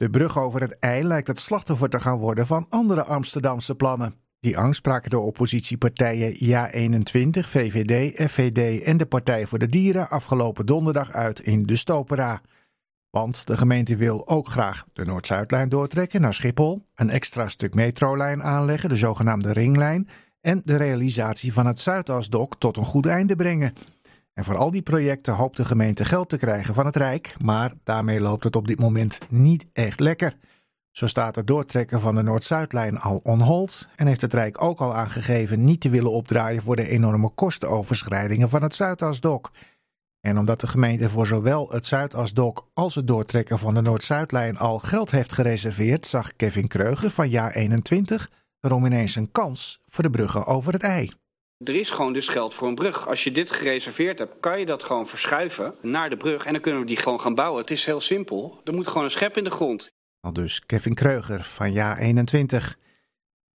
De brug over het IJ lijkt het slachtoffer te gaan worden van andere Amsterdamse plannen. Die angst spraken de oppositiepartijen JA21, VVD, FVD en de Partij voor de Dieren afgelopen donderdag uit in de Stopera. Want de gemeente wil ook graag de Noord-Zuidlijn doortrekken naar Schiphol, een extra stuk metrolijn aanleggen, de zogenaamde ringlijn, en de realisatie van het Zuidasdok tot een goed einde brengen. En voor al die projecten hoopt de gemeente geld te krijgen van het Rijk, maar daarmee loopt het op dit moment niet echt lekker. Zo staat het doortrekken van de Noord-Zuidlijn al on hold en heeft het Rijk ook al aangegeven niet te willen opdraaien voor de enorme kostenoverschrijdingen van het Zuidasdok. En omdat de gemeente voor zowel het Zuidasdok als het doortrekken van de Noord-Zuidlijn al geld heeft gereserveerd, zag Kevin Kreuger van jaar 21 erom ineens een kans voor de bruggen over het IJ. Er is gewoon dus geld voor een brug. Als je dit gereserveerd hebt, kan je dat gewoon verschuiven naar de brug en dan kunnen we die gewoon gaan bouwen. Het is heel simpel. Er moet gewoon een schep in de grond. Al dus Kevin Kreuger van jaar 21.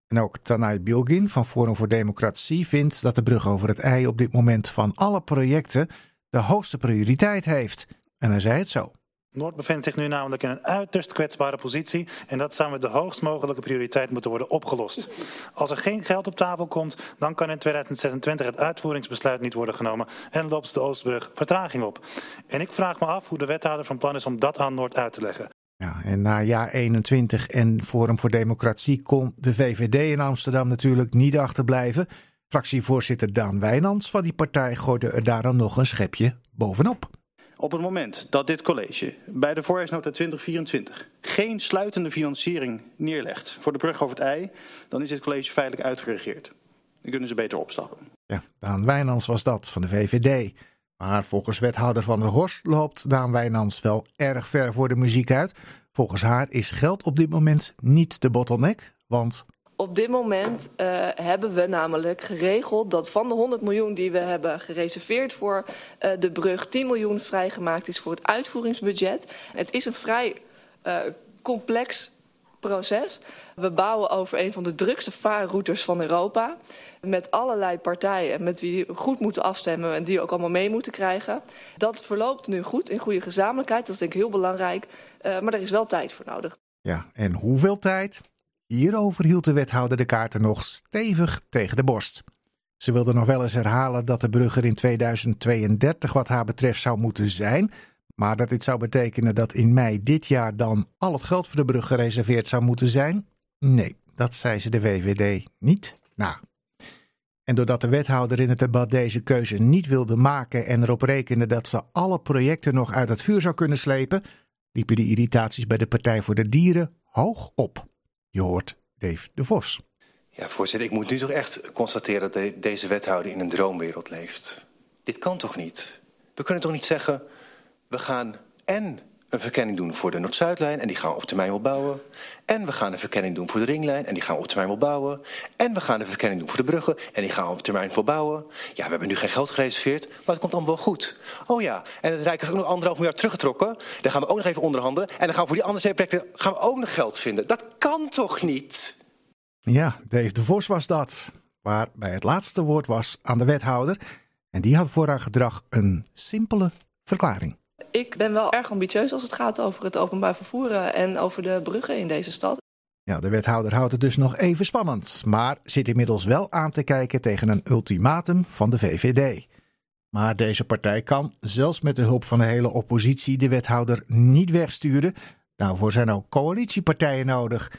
En ook Tanay Bilgin van Forum voor Democratie vindt dat de brug over het IJ op dit moment van alle projecten de hoogste prioriteit heeft. En hij zei het zo. Noord bevindt zich nu namelijk in een uiterst kwetsbare positie en dat zou met de hoogst mogelijke prioriteit moeten worden opgelost. Als er geen geld op tafel komt, dan kan in 2026 het uitvoeringsbesluit niet worden genomen en loopt de Oostbrug vertraging op. En ik vraag me af hoe de wethouder van plan is om dat aan Noord uit te leggen. Ja, en na jaar 21 en Forum voor Democratie kon de VVD in Amsterdam natuurlijk niet achterblijven. Fractievoorzitter Daan Wijnands van die partij gooide er daar dan nog een schepje bovenop. Op het moment dat dit college bij de voorjaarsnota 2024 geen sluitende financiering neerlegt voor de brug over het IJ, dan is dit college feitelijk uitgeregeerd. Dan kunnen ze beter opstappen. Ja, Daan Wijnands was dat van de VVD. Maar volgens wethouder Van der Horst loopt Daan Wijnands wel erg ver voor de muziek uit. Volgens haar is geld op dit moment niet de bottleneck, want op dit moment uh, hebben we namelijk geregeld dat van de 100 miljoen die we hebben gereserveerd voor uh, de brug, 10 miljoen vrijgemaakt is voor het uitvoeringsbudget. Het is een vrij uh, complex proces. We bouwen over een van de drukste vaarroutes van Europa. Met allerlei partijen met wie goed moeten afstemmen en die ook allemaal mee moeten krijgen. Dat verloopt nu goed in goede gezamenlijkheid. Dat is denk ik heel belangrijk. maar er is wel tijd voor nodig. Ja, en hoeveel tijd? Hierover hield de wethouder de kaarten nog stevig tegen de borst. Ze wilde nog wel eens herhalen dat de brug er in 2032 wat haar betreft zou moeten zijn, maar dat dit zou betekenen dat in mei dit jaar dan al het geld voor de brug gereserveerd zou moeten zijn? Nee, dat zei ze de VVD niet na. En doordat de wethouder in het debat deze keuze niet wilde maken en erop rekende dat ze alle projecten nog uit het vuur zou kunnen slepen, liepen de irritaties bij de Partij voor de Dieren hoog op. Je hoort Dave de Vos. Ja, voorzitter, ik moet nu toch echt constateren dat deze wethouder in een droomwereld leeft. Dit kan toch niet? We kunnen toch niet zeggen, we gaan en een verkenning doen voor de Noord-Zuidlijn en die gaan we op termijn wel bouwen. En we gaan een verkenning doen voor de ringlijn en die gaan we op termijn wel bouwen. En we gaan een verkenning doen voor de bruggen en die gaan we op termijn wel bouwen. Ja, we hebben nu geen geld gereserveerd, maar het komt allemaal wel goed. Oh ja, en het Rijk heeft ook nog anderhalf miljard teruggetrokken. Daar gaan we ook nog even onderhandelen. En dan gaan we voor die andere twee gaan we ook nog geld vinden. Dat kan toch niet? Ja, Dave de Vos was dat. Waar bij het laatste woord was aan de wethouder. En die had voor haar gedrag een simpele verklaring. Ik ben wel erg ambitieus als het gaat over het openbaar vervoer en over de bruggen in deze stad. Ja, de wethouder houdt het dus nog even spannend, maar zit inmiddels wel aan te kijken tegen een ultimatum van de VVD. Maar deze partij kan, zelfs met de hulp van de hele oppositie, de wethouder niet wegsturen. Daarvoor zijn ook coalitiepartijen nodig.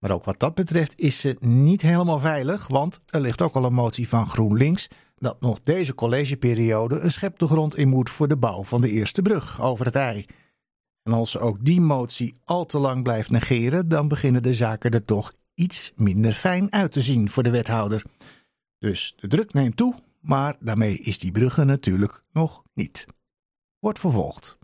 Maar ook wat dat betreft is ze niet helemaal veilig, want er ligt ook al een motie van GroenLinks dat nog deze collegeperiode een schep de grond in moet voor de bouw van de eerste brug over het IJ. En als ze ook die motie al te lang blijft negeren, dan beginnen de zaken er toch iets minder fijn uit te zien voor de wethouder. Dus de druk neemt toe, maar daarmee is die bruggen natuurlijk nog niet. Wordt vervolgd.